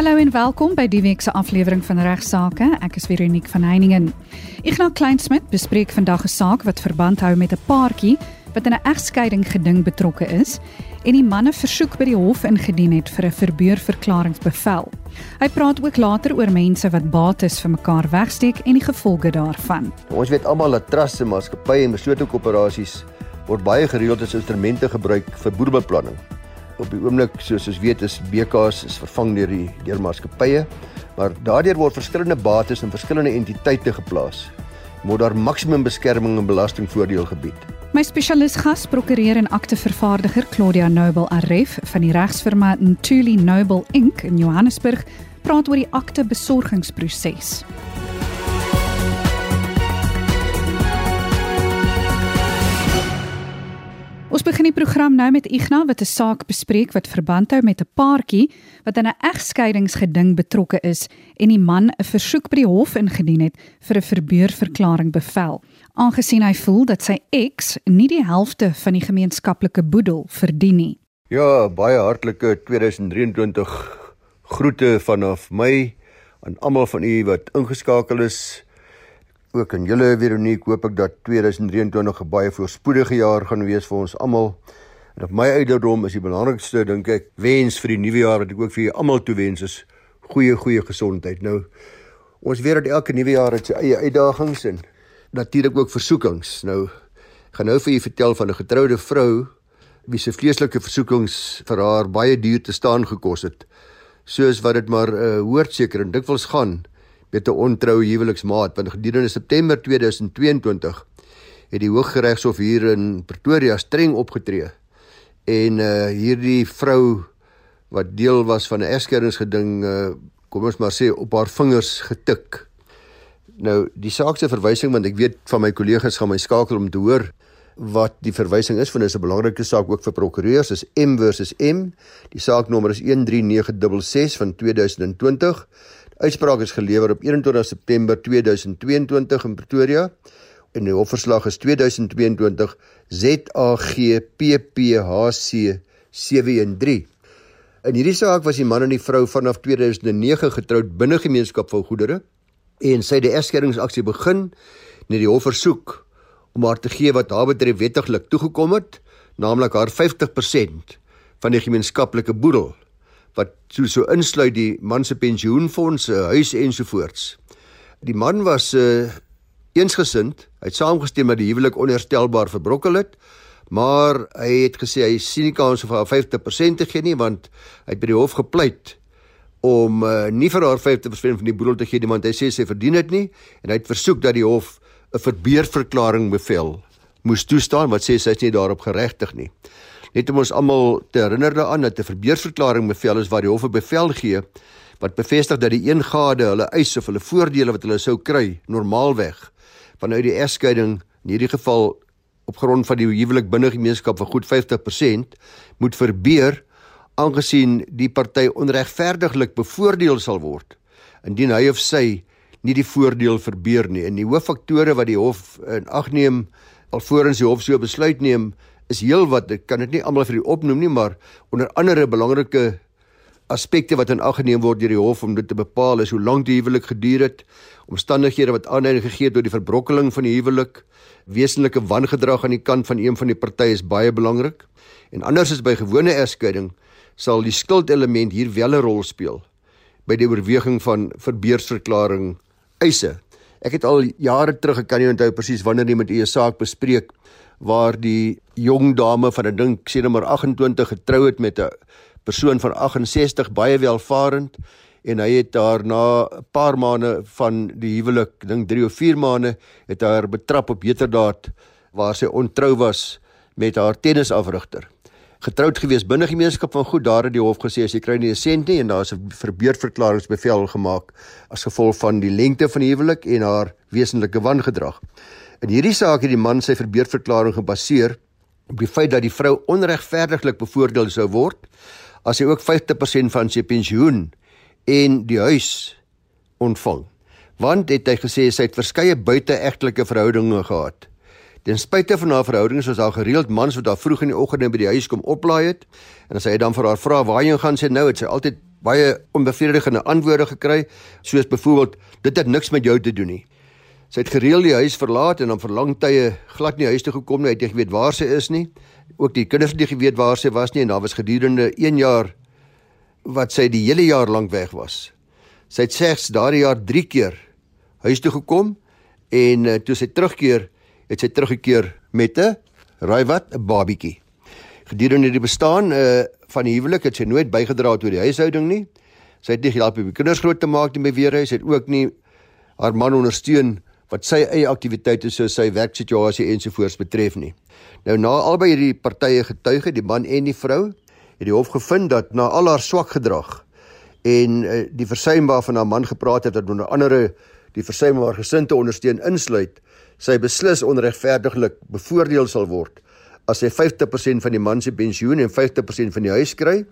Hallo en welkom by die week se aflewering van Regsake. Ek is Veronique van Heiningen. Ignas Kleinsmid bespreek vandag 'n saak wat verband hou met 'n paartjie wat in 'n egskeiding geding betrokke is en die manne versoek by die hof ingedien het vir 'n verbeurverklaringsbevel. Hy praat ook later oor mense wat bates vir mekaar wegsteek en die gevolge daarvan. Ons weet almal dat truste maatskappye en beslote koöperasies word baie gereeld as instrumente gebruik vir boerbeplanning op die oomblik soos ons weet is BKs is vervang deur die deur maatskappye, maar daardeur word verskillende bates en verskillende entiteite geplaas. Moet daar maksimum beskerming en belastingvoordeel gebied. My spesialis gas prokureur en aktevervaardiger Claudia Noble Aref van die regsfirma Ntuli Noble Inc in Johannesburg praat oor die akte besorgingsproses. Ons begin die program nou met Ignas wat 'n saak bespreek wat verband hou met 'n paartjie wat in 'n egskeidingsgeding betrokke is en die man 'n versoek by die hof ingedien het vir 'n verbeurverklaring bevel, aangesien hy voel dat sy ex nie die helfte van die gemeenskaplike boedel verdien nie. Ja, baie hartlike 2023 groete vanaf my aan almal van u wat ingeskakel is ook aan julle Veronique hoop ek dat 2023 'n baie voorspoedige jaar gaan wees vir ons almal. En op my ouderdom is die belangrikste dink ek wens vir die nuwe jaar wat ek ook vir julle almal toewens is goeie goeie gesondheid. Nou ons weet dat elke nuwe jaar het sy eie uitdagings en natuurlik ook versoekings. Nou ek gaan nou vir julle vertel van 'n getroude vrou wie se vleeslike versoekings vir haar baie duur te staan gekos het. Soos wat dit maar uh, hoort seker en dikwels gaan met 'n ontroue huweliksmaat want gedurende September 2022 het die Hooggeregshof hier in Pretoria streng opgetree en uh hierdie vrou wat deel was van 'n egskeringsgeding uh kom ons maar sê op haar vingers getik. Nou die saak se verwysing want ek weet van my kollegas gaan my skakel om te hoor wat die verwysing is van dis 'n belangrike saak ook vir prokureurs is M versus M. Die saaknommer is 13966 van 2020 Uitspraak is gelewer op 21 September 2022 in Pretoria en die hofverslag is 2022 ZAGPPHC 713. In hierdie saak was die man en die vrou vanaf 2009 getroud binne gemeenskap van goedere en sy het die egskeringsaksie begin net die hof versoek om haar te gee wat haar betref wettiglik toegekom het, naamlik haar 50% van die gemeenskaplike boedel wat so so insluit die man se pensioenfonds, huis ensovoorts. Die man was uh eensgesind, hy het saamgestem dat die huwelik onherstelbaar verbrokkel het, maar hy het gesê hy sien nie kans of haar 50% te gee nie want hy het by die hof gepleit om uh, nie vir haar 50% van die boedel te gee nie want hy sê sy verdien dit nie en hy het versoek dat die hof 'n verbeurverklaring bevel moes toestaan wat sê sy is nie daarop geregtig nie net om ons almal te herinner daaraan dat 'n verbeurverklaring bevel is waar die hof bevel gee wat bevestig dat die een gade hulle eis of hulle voordele wat hulle sou kry normaalweg vanuit die egskeiding in hierdie geval op grond van die huwelik binne gemeenskap van goed 50% moet verbeur aangesien die party onregverdiglik bevoordeel sal word indien hy of sy nie die voordeel verbeur nie. En die hooffaktore wat die hof in ag neem alvorens die hof so besluit neem is heel wat ek kan dit nie almal vir u opnoem nie maar onder andere belangrike aspekte wat in ag geneem word deur die hof om dit te bepaal is hoe lank die huwelik geduur het omstandighede wat aanleiding gegee het tot die verbrokkeling van die huwelik wesenlike wangedrag aan die kant van een van die partye is baie belangrik. En anders as by gewone egskeiding sal die skuldelement hier wel 'n rol speel by die oorweging van verbeursverklaring eise. Ek het al jare terug ek kan nie onthou presies wanneer jy met u 'n saak bespreek waar die jong dame van 'n dink sê nommer 28 getrou het met 'n persoon van 68 baie welvarend en hy het haar na 'n paar maande van die huwelik, dink 3 of 4 maande, het haar betrap op heterdaad waar sy ontrou was met haar tennisafrigter. Getroud gewees binne gemeenskap van goed, daar het die hof gesê as jy kry nie 'n sent nie en daar is 'n verbeurverklaringsbevel gemaak as gevolg van die lengte van die huwelik en haar wesenlike wangedrag. In hierdie saak het die man sy verbeurverklaring gebaseer op die feit dat die vrou onregverdiglik bevoordeel sou word as sy ook 50% van sy pensioen en die huis ontvang. Want het hy gesê sy het verskeie buiteegtelike verhoudinge gehad. Ten spyte van haar verhoudings was daar gereeld mans wat haar vroeg in die oggend by die huis kom oplaai het en as hy dan vir haar vra waarheen gaan sy nou het sy altyd baie onbevredigende antwoorde gekry, soos byvoorbeeld dit het niks met jou te doen nie. Sy het gereeld die huis verlaat en dan vir lang tye glad nie huis toe gekom nie, het nie geweet waar sy is nie. Ook die kinders het nie geweet waar sy was nie en daar was gedurende 1 jaar wat sy die hele jaar lank weg was. Sy het slegs daardie jaar 3 keer huis toe gekom en uh, toe sy terugkeer, het sy teruggekeer met 'n raai wat, 'n babietjie. Gedurende die bestaan uh, van die huwelik het sy nooit bygedra tot die huishouding nie. Sy het nie gehelp om die kinders groot te maak nie by weer hy, sy het ook nie haar man ondersteun wat sy eie aktiwiteite soos sy werksituasie ensovoorts betref nie. Nou na albei hierdie partye getuig het die man en die vrou het die hof gevind dat na al haar swak gedrag en uh, die versuim waarvan haar man gepraat het dat onder andere die versuim om haar gesin te ondersteun insluit, sy beslis onregverdiglik bevoordeel sal word as sy 50% van die man se pensioen en 50% van die huis kry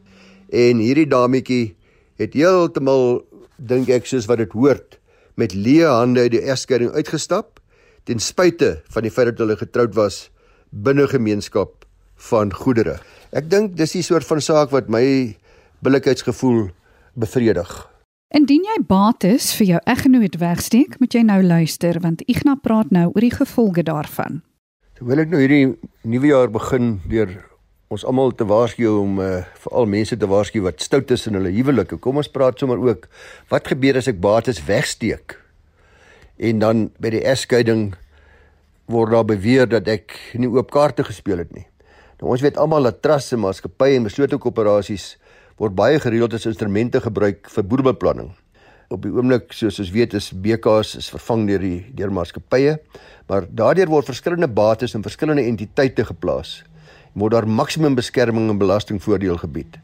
en hierdie dametjie het heeltemal dink ek soos wat dit hoort met leë hande uit die egskeiding uitgestap ten spyte van die feit dat hulle getroud was binne gemeenskap van goedere. Ek dink dis die soort van saak wat my billikheidsgevoel bevredig. Indien jy bates vir jou eggenoot wegsteek, moet jy nou luister want Ignas praat nou oor die gevolge daarvan. Terwyl ek nou hierdie nuwe jaar begin deur ons almal te waarsku om uh, veral mense te waarsku wat stout is in hulle huwelike. Kom ons praat sommer ook wat gebeur as ek bates wegsteek? En dan by die egskeiding word daar beweer dat ek nie oop kaarte gespeel het nie. Nou ons weet almal dat trusts en maatskappye en beslote koöperasies word baie gereeld as instrumente gebruik vir boedelbeplanning. Op die oomblik soos ons weet is BKs is vervang deur die deur maatskappye, maar daardeur word verskillende bates in verskillende entiteite geplaas. Word daar maksimum beskerming en belastingvoordeel gebied.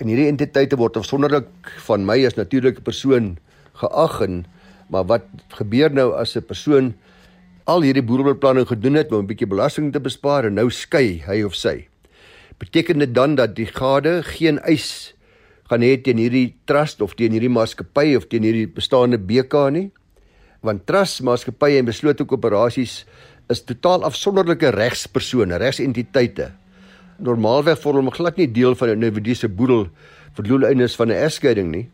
En hierdie entiteite word afsonderlik van my as natuurlike persoon geag en maar wat gebeur nou as 'n persoon al hierdie boedelbeplanning gedoen het om 'n bietjie belasting te bespaar en nou skei hy of sy? beteken dit dan dat die gade geen eis gaan hê teen hierdie trust of teen hierdie maatskappy of teen hierdie bestaande BK nie? Want trust maatskappye en beslote koöperasies is totaal afsonderlike regspersone, regsentiteite. Normaalweg vorm glad nie deel van 'n individu se boedel vir doeleindes van 'n egskeiding nie.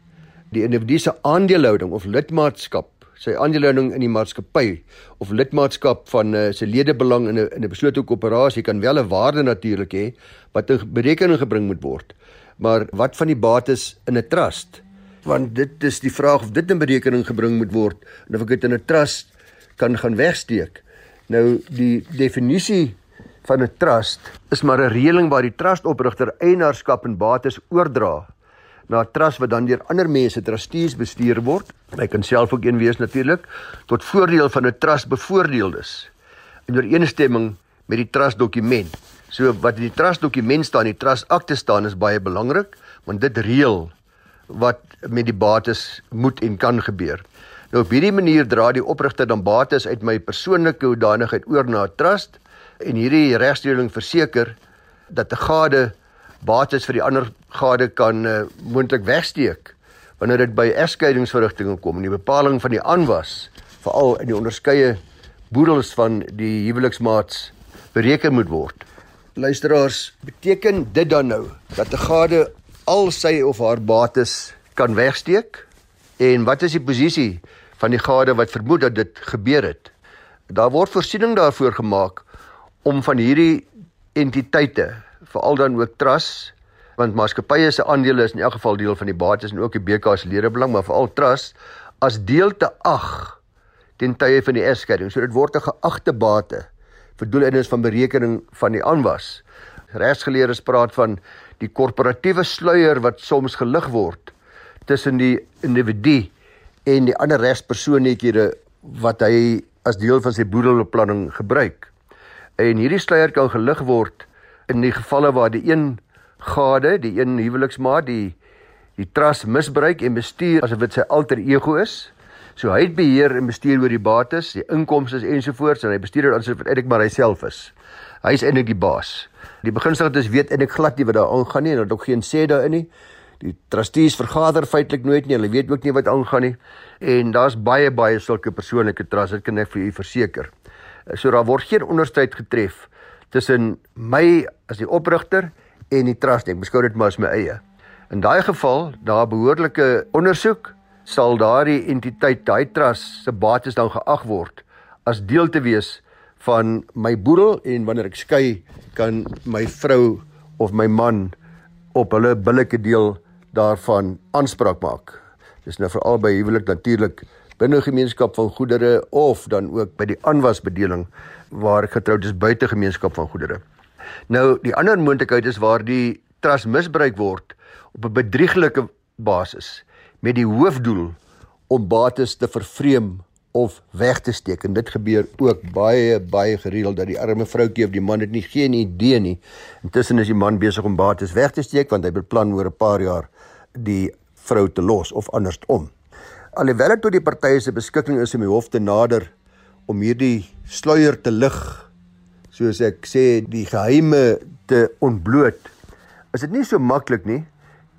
Die individu se aandelehouding of lidmaatskap sy aandelehouding in die maatskappy of lidmaatskap van uh, sy ledebelang in 'n in 'n beslote koöperasie kan wel 'n waarde natuurlik hê wat in berekening gebring moet word. Maar wat van die bates in 'n trust? Want dit is die vraag of dit in berekening gebring moet word en of ek dit in 'n trust kan gaan wegsteek. Nou die definisie van 'n trust is maar 'n reëling waar die trustoprigter eienaarskap en bates oordra na 'n trust wat dan deur ander mense trustees bestuur word. Hy kan self ook een wees natuurlik tot voordeel van 'n trust bevoordeeldes in ooreenstemming met die trust dokument. So wat in die trust dokument staan, die trust akte staan is baie belangrik want dit reël wat met die bates moet en kan gebeur. Nou op hierdie manier dra die oprigter dan bates uit my persoonlike hoedanigheid oor na 'n trust en hierdie regstelling verseker dat 'n gade bates vir die ander gade kan uh, moontlik wegsteek wanneer dit by egskeidingsverrigtinge kom en die bepaling van die aanwas veral in die onderskeie boedels van die huweliksmaats bereken moet word. Luisteraars, beteken dit dan nou dat 'n gade al sy of haar bates kan wegsteek? En wat is die posisie van die gade wat vermoed dat dit gebeur het? Daar word voorsiening daarvoor gemaak om van hierdie entiteite veral dan ook trust want maatskappye se aandele is in elk geval deel van die bates en ook die BK se ledebelang maar veral trust as deel te ag ten tye van die egskeiding. So dit word 'n geagte bate vir doeleindes van berekening van die aanwas. Regsgeleerdes praat van die korporatiewe sluier wat soms gelig word tussen die individu en die ander regspersoonlikhede wat hy as deel van sy boedelbeplanning gebruik en hierdie sluier kan gelig word in die gevalle waar die een gade, die een huweliksmaat die die trust misbruik en bestuur asof dit sy alter ego is. So hy het beheer en bestuur oor die bates, die inkomste ensovoorts en hy bestuur dit asof dit eintlik maar hy self is. Hy is eintlik die baas. Die beginsel is weet eintlik glad nie wat daar aangaan nie en dat ook geen sê daarin nie. Die trustees vergader feitelik nooit nie. Hulle weet ook nie wat aangaan nie. En daar's baie baie sulke persoonlike trust, dit kan ek vir u verseker. So daar word geen onderskeid getref tussen my as die oprigter en die trust. Ek beskou dit maar as my eie. In daai geval, daar behoorlike ondersoek sal daardie entiteit, daai trust se bates dan geag word as deel te wees van my boedel en wanneer ek skei kan my vrou of my man op hulle billike deel daarvan aanspraak maak. Dis nou veral by huwelik natuurlik binne gemeenskap van goedere of dan ook by die aanwasbedeling waar getroud is buite gemeenskap van goedere. Nou die ander moontlikheid is waar die trust misbruik word op 'n bedrieglike basis met die hoofdoel om bates te vervreem of weg te steek en dit gebeur ook baie baie gereeld dat die arme vroutjie of die man dit nie geen idee nie. Intussen is die man besig om bates weg te steek want hy beplan oor 'n paar jaar die vrou te los of andersom. Alhoewel dit tot die partye se beskikking is om die hof te nader om hierdie sluier te lig, soos ek sê, die geheime te ontbloot, is dit nie so maklik nie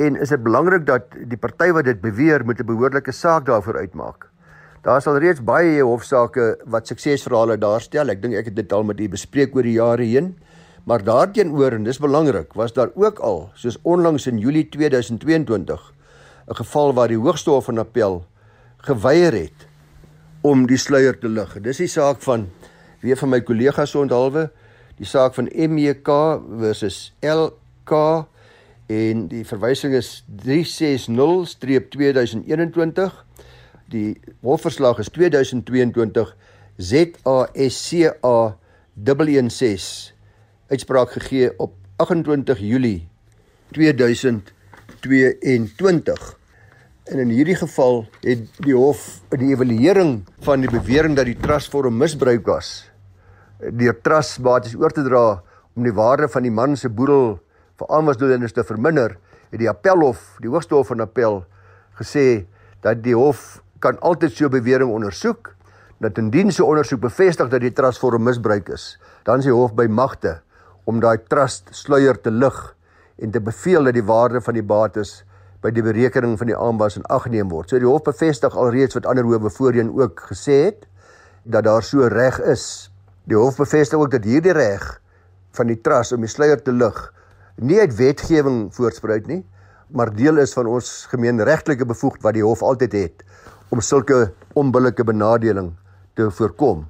en is dit belangrik dat die party wat dit beweer moet 'n behoorlike saak daarvoor uitmaak. Daar is al reeds baie hofsaake wat suksesverhale daarstel. Ek dink ek het dit al met u bespreek oor die jare heen. Maar daarteenoor en dis belangrik, was daar ook al, soos onlangs in Julie 2022, 'n geval waar die Hoogste Hof van Appel geweier het om die sluier te lig. Dis die saak van weer van my kollegas onthaalwe, die saak van MEK versus LK en die verwysing is 360-2021 Die hofverslag is 2022 ZASCA 116 uitspraak gegee op 28 Julie 2022. En in hierdie geval het die hof in die evaluering van die bewering dat die trustvorm misbruik was deur trustbates oor te dra om die waarde van die man se boedel vir aanwasdoelendes te verminder, het die appelhof, die hoogste hof van appel gesê dat die hof kan altyd so bewering ondersoek dat indien so ondersoek bevestig dat die trustvorm misbruik is, dan is die hof by magte om daai trust sluier te lig en te beveel dat die waarde van die bates by die berekening van die aanwas in ag geneem word. So die hof bevestig alreeds wat ander howe voorheen ook gesê het dat daar so reg is. Die hof bevestig ook dat hierdie reg van die trust om die sluier te lig nie uit wetgewing voortspruit nie, maar deel is van ons gemeenregtelike bevoegd wat die hof altyd het om sulke onbillike benadeling te voorkom.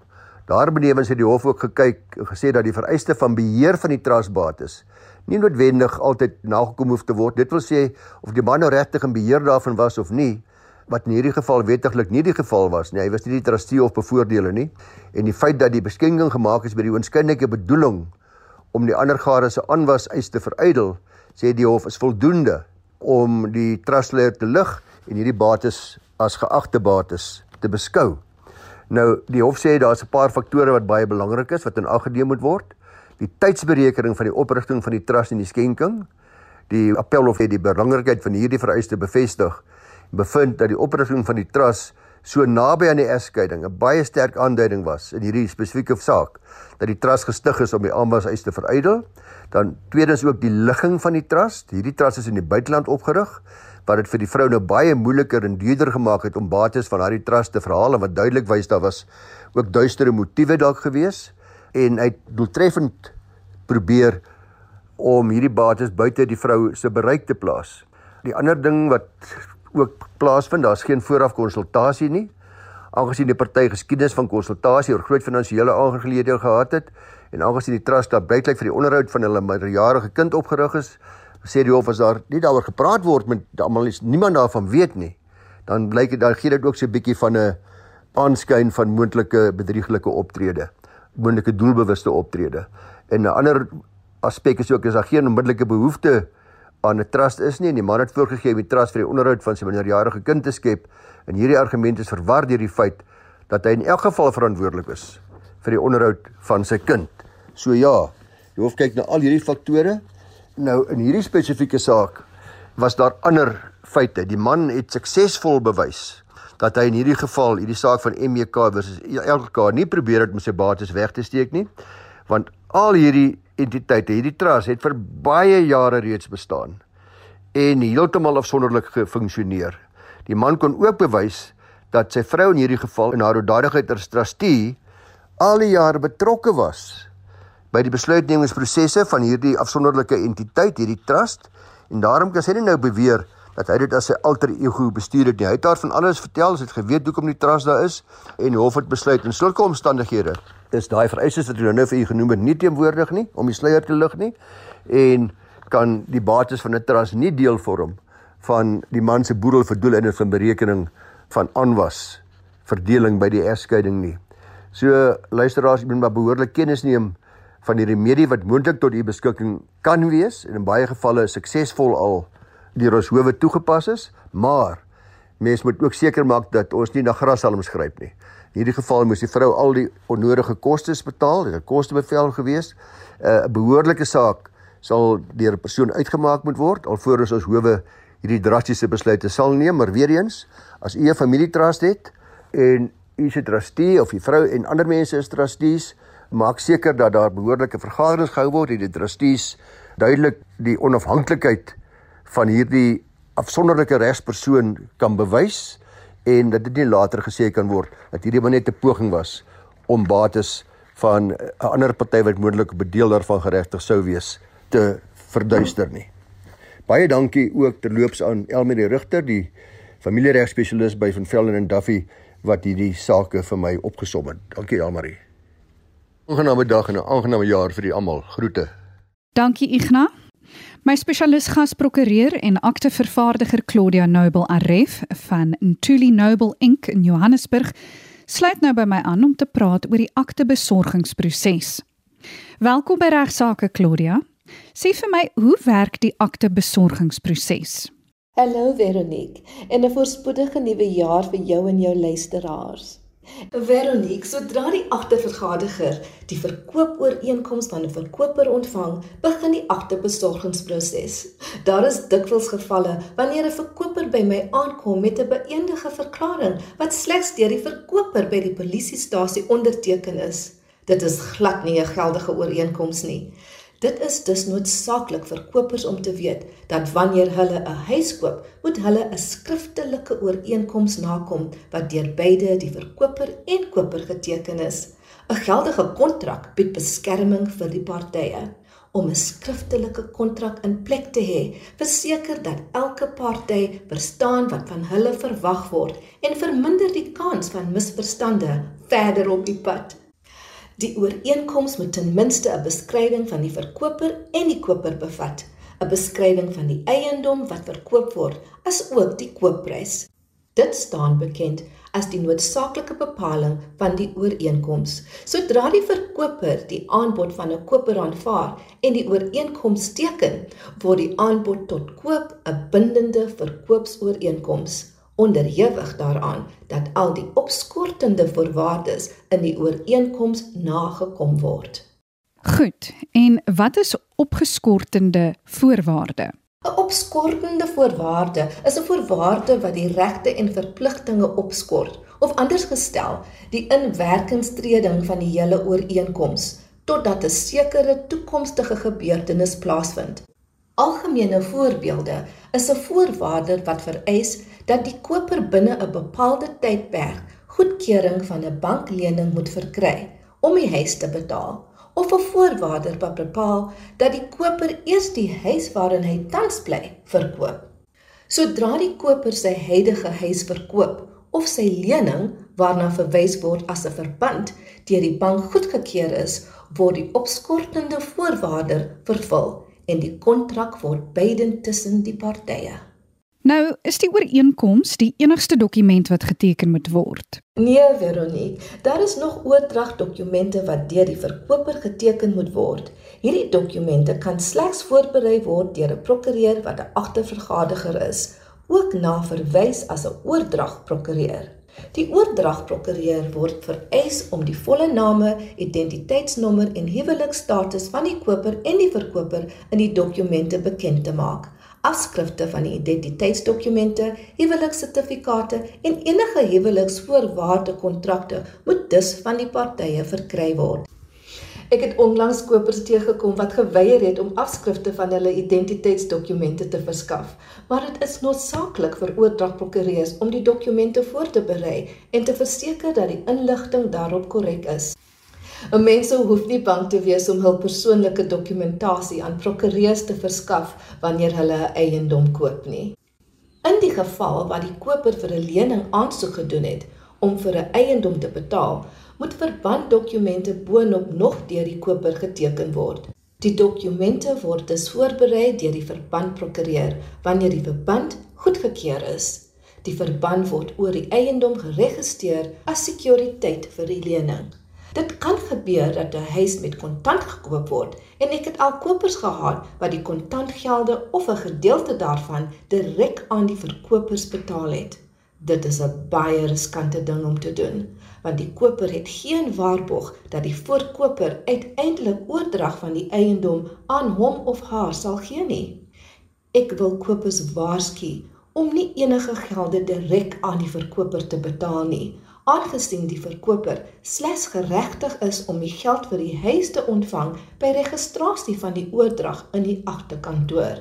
Daarbenewens het die hof ook gekyk gesê dat die vereiste van beheer van die trustbates nie noodwendig altyd nagekom hoef te word. Dit wil sê of die man nou regtig in beheer daarvan was of nie, wat in hierdie geval wettiglik nie die geval was nie. Hy was nie die trustee of bevoordeler nie. En die feit dat die beskenking gemaak is by die oënskynlike bedoeling om die ander gade se aanwas eis te verydel, sê die hof is voldoende om die trustleier te lig en hierdie bates as geagte bates te beskou. Nou die hof sê daar's 'n paar faktore wat baie belangrik is wat in ag geneem moet word. Die tydsberekening van die oprigting van die trust en die skenking. Die appelhof het die belangrikheid van hierdie vereiste bevestig en bevind dat die oprigting van die trust so naby aan die egskeiding 'n baie sterk aanduiding was in hierdie spesifieke saak dat die trust gestig is om die aanwas eis te verydel. Dan tweedens ook die ligging van die trust. Hierdie trust is in die buiteland opgerig wat dit vir die vrou nou baie moeiliker en duurder gemaak het om bates van haar trust te verhaal en wat duidelik wys daar was ook duistere motiewe dalk gewees en hy het doeltreffend probeer om hierdie bates buite die vrou se bereik te plaas. Die ander ding wat ook plaasvind, daar's geen vooraf konsultasie nie. Aangesien die party geskiedenis van konsultasie oor groot finansiële aangeleenthede gehad het en aangesien die trust daar blyklik vir die onderhoud van hulle minderjarige kind opgerig is, sê die hof as daar nie daaroor gepraat word met almal niemand daarvan weet nie. Dan blyk dit dan gee dit ook so 'n bietjie van 'n aanskyn van moontlike bedrieglike optrede moontlike doelbewuste optrede. En 'n ander aspek is ook is daar geen onmiddellike behoefte aan 'n trust is nie en die man het voorgegee om die trust vir die onderhoud van sy minderjarige kind te skep. En hierdie argument is verwar deur die feit dat hy in elk geval verantwoordelik is vir die onderhoud van sy kind. So ja die hof kyk na al hierdie faktore Nou in hierdie spesifieke saak was daar ander feite. Die man het suksesvol bewys dat hy in hierdie geval hierdie saak van MEK versus LK nie probeer het om sy bates weg te steek nie. Want al hierdie entiteite, hierdie trust het vir baie jare reeds bestaan en heeltemal afsonderlik gefunksioneer. Die man kon ook bewys dat sy vrou in hierdie geval in haar oordadigheid as trustee al die jare betrokke was by die besluitnemingsprosesse van hierdie afsonderlike entiteit, hierdie trust En daarom kan sy nie nou beweer dat hy dit as sy alter ego bestuur het nie. Hy het haar van alles vertel, sy het geweet hoekom die trust daar is en hof het besluit in sulke omstandighede is daai vereistes wat jy nou vir u genoem het nie teenwoordig nie om die sluier te lig nie en kan die bates van 'n trust nie deel vorm van die man se boedel vir doeleinde van berekening van aanwas verdeling by die egskeiding nie. So luisteraars, jy moet maar behoorlik kennis neem van die remedie wat moontlik tot u beskikking kan wees en in baie gevalle suksesvol al deur ons howe toegepas is, maar mens moet ook seker maak dat ons nie na grashalms gryp nie. In hierdie geval moes die vrou al die onnodige kostes betaal, dit 'n kostebevel gewees. Uh, 'n Behoorlike saak sal deur 'n persoon uitgemaak moet word alvorens ons howe hierdie drastiese besluite sal neem, maar weer eens, as u 'n familietrust het en u 'n trustee of die vrou en ander mense is trustees, maak seker dat daar behoorlike vergaderings gehou word en die trustees duidelik die onafhanklikheid van hierdie afsonderlike regspersoon kan bewys en dat dit nie later gesê kan word dat hierdie maar net 'n poging was om bates van 'n ander party wat moontlik bedeel daarvan geregtig sou wees te verduister nie. Baie dankie ook terloops aan Elmarie Rigter, die familieregspesialis by Van Velden en Duffy wat hierdie sake vir my opgesom het. Dankie Elmarie. Aangename dag en 'n aangename jaar vir julle almal. Groete. Dankie Ignas. My spesialis gasprokureur en aktevervaardiger Claudia Noble Aref van Ntuli Noble Inc in Johannesburg sluit nou by my aan om te praat oor die aktebesorgingsproses. Welkom by regsaake Claudia. Sê vir my, hoe werk die aktebesorgingsproses? Hallo Veronique en 'n voorspoedige nuwe jaar vir jou en jou luisteraars. Veronique, sodra die agtervergaderiger die verkoopooreenkoms van 'n verkoper ontvang, begin die agterbesorgingsproses. Daar is dikwels gevalle wanneer 'n verkoper by my aankom met 'n beëindige verklaring wat slegs deur die verkoper by die polisiestasie onderteken is. Dit is glad nie 'n geldige ooreenkoms nie. Dit is dus noodsaaklik vir kopers om te weet dat wanneer hulle 'n huis koop, moet hulle 'n skriftelike ooreenkoms nakom wat deur beide die verkoper en koper geteken is. 'n Geldige kontrak bied beskerming vir die partye. Om 'n skriftelike kontrak in plek te hê, verseker dat elke party verstaan wat van hulle verwag word en verminder die kans van misverstande verder op die pad. Die ooreenkoms moet ten minste 'n beskrywing van die verkoper en die koper bevat, 'n beskrywing van die eiendom wat verkoop word, asook die koopprys. Dit staan bekend as die noodsaaklike bepaling van die ooreenkoms. Sodra die verkoper die aanbod van 'n koper aanvaar en die ooreenkoms teken, word die aanbod tot koop 'n bindende verkoopsooreenkoms onderhewig daaraan dat al die opskortende voorwaardes in die ooreenkoms nagekom word. Goed. En wat is opgeskortende voorwaarde? 'n Opskortende voorwaarde is 'n voorwaarde wat die regte en verpligtinge opskort of anders gestel, die inwerkingstreding van die hele ooreenkoms totdat 'n sekere toekomstige gebeurtenis plaasvind. Algemene voorbeelde is 'n voorwaarde wat vereis dat die koper binne 'n bepaalde tydperk goedkeuring van 'n banklening moet verkry om die huis te betaal of 'n voorwaarde wat bepaal dat die koper eers die huis waarin hy tans bly verkoop. Sodra die koper sy huidige huis verkoop of sy lening waarna verwys word as 'n verband deur die bank goedgekeur is, word die opskortende voorwaarde vervul en die kontrak word beidend tussen die partye. Nou, is die ooreenkoms die enigste dokument wat geteken moet word? Nee, Veronique, daar is nog oordragdokumente wat deur die verkoper geteken moet word. Hierdie dokumente kan slegs voorberei word deur 'n prokureur wat 'n agtervergaderiger is, ook na verwys as 'n oordragprokureur. Die oordragprokureur word vereis om die volle name, identiteitsnommer en huwelikstatus van die koper en die verkoper in die dokumente bekend te maak afskrifte van die identiteitsdokumente, huweliksertifikate en enige huweliksvoorwaarde kontrakte moet dus van die partye verkry word. Ek het onlangs kopers teëgekom wat geweier het om afskrifte van hulle identiteitsdokumente te verskaf, maar dit is noodsaaklik vir oordragprokureurs om die dokumente voor te berei en te verseker dat die inligting daarop korrek is. 'n Mens hoef nie bang te wees om hul persoonlike dokumentasie aan prokureurs te verskaf wanneer hulle 'n eiendom koop nie. In die geval waar die koper vir 'n lening aansoek gedoen het om vir 'n eiendom te betaal, moet verbanddokumente boonop nog deur die koper geteken word. Die dokumente word dus voorberei deur die verbandprokureur wanneer die verband goedgekeur is. Die verband word oor die eiendom geregistreer as sekuriteit vir die lening. Dit kan gebeur dat 'n huis met kontant gekoop word en ek het al kopers gehad wat die kontantgelde of 'n gedeelte daarvan direk aan die verkopers betaal het. Dit is 'n baie riskante ding om te doen, want die koper het geen waarborg dat die voorkoper uiteindelik oordrag van die eiendom aan hom of haar sal gee nie. Ek wil kopers waarsku om nie enige gelde direk aan die verkoper te betaal nie aangesien die verkoper slegs geregtig is om die geld vir die huis te ontvang by registrasie van die oordrag in die agterkantoor.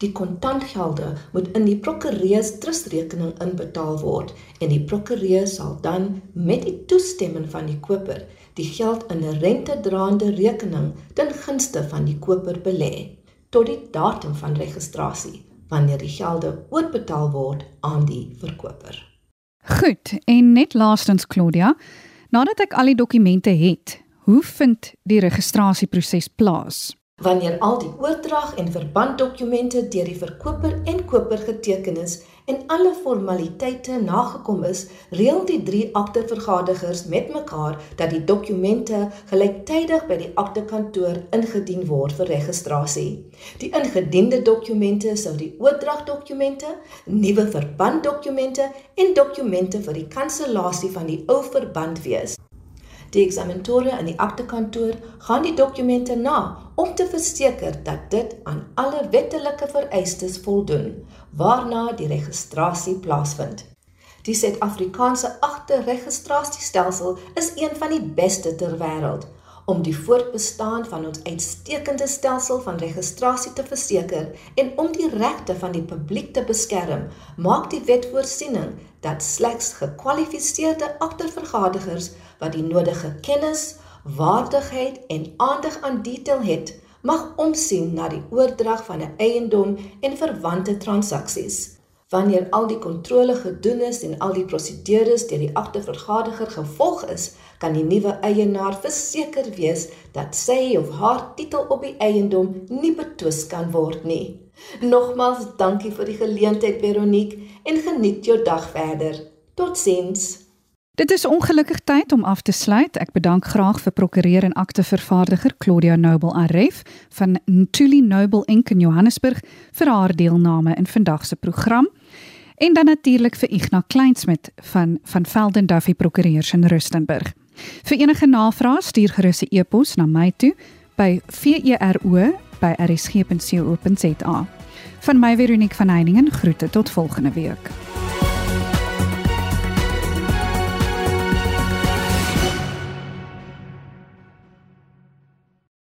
Die kontantgelde moet in die prokureur trustrekening inbetaal word en die prokureur sal dan met die toestemming van die koper die geld in 'n rentedraande rekening ten gunste van die koper belê tot die datum van registrasie wanneer die gelde oorbetaal word aan die verkoper. Goed, en net laastens Claudia, nadat ek al die dokumente het, hoe vind die registrasieproses plaas? Wanneer al die oordrag en verbanddokumente deur die verkoper en koper geteken is en alle formaliteite nagekom is, reël die drie aktevergadigers met mekaar dat die dokumente gelyktydig by die aktekantoor ingedien word vir registrasie. Die ingediende dokumente sou die oordragdokumente, nuwe verbanddokumente en dokumente vir die kansellasie van die ou verband wees. Die eksamentore in die aktekantoor gaan die dokumente na om te verseker dat dit aan alle wettelike vereistes voldoen, waarna die registrasie plaasvind. Die Suid-Afrikaanse agterregistrasiestelsel is een van die beste ter wêreld om die voortbestaan van ons uitstekende stelsel van registrasie te verseker en om die regte van die publiek te beskerm, maak die wet voorsiening dat slegs gekwalifiseerde aktervergadigers wat die nodige kennis, waardigheid en aandag aan detail het, mag omsien na die oordrag van 'n eiendom en verwante transaksies. Wanneer al die kontrole gedoen is en al die prosedures deur die aktevergadiger gevolg is, kan die nuwe eienaar verseker wees dat sy of haar titel op die eiendom nie betwis kan word nie. Nogmaals dankie vir die geleentheid Veronique en geniet jou dag verder. Totsiens. Dit is ongelukkig tyd om af te sluit. Ek bedank graag vir prokureur en aktevervaardiger Claudia Noble Aref van Ntuli Noble Inc in Johannesburg vir haar deelname in vandag se program. En dan natuurlik vir Ignas Kleinsmid van van Velden Duffy Prokureurs in Rustenburg. Vir enige navrae stuur gerus 'n e-pos na my toe by vero@rsg.co.za. Van my Veronique van Heiningen groete tot volgende week.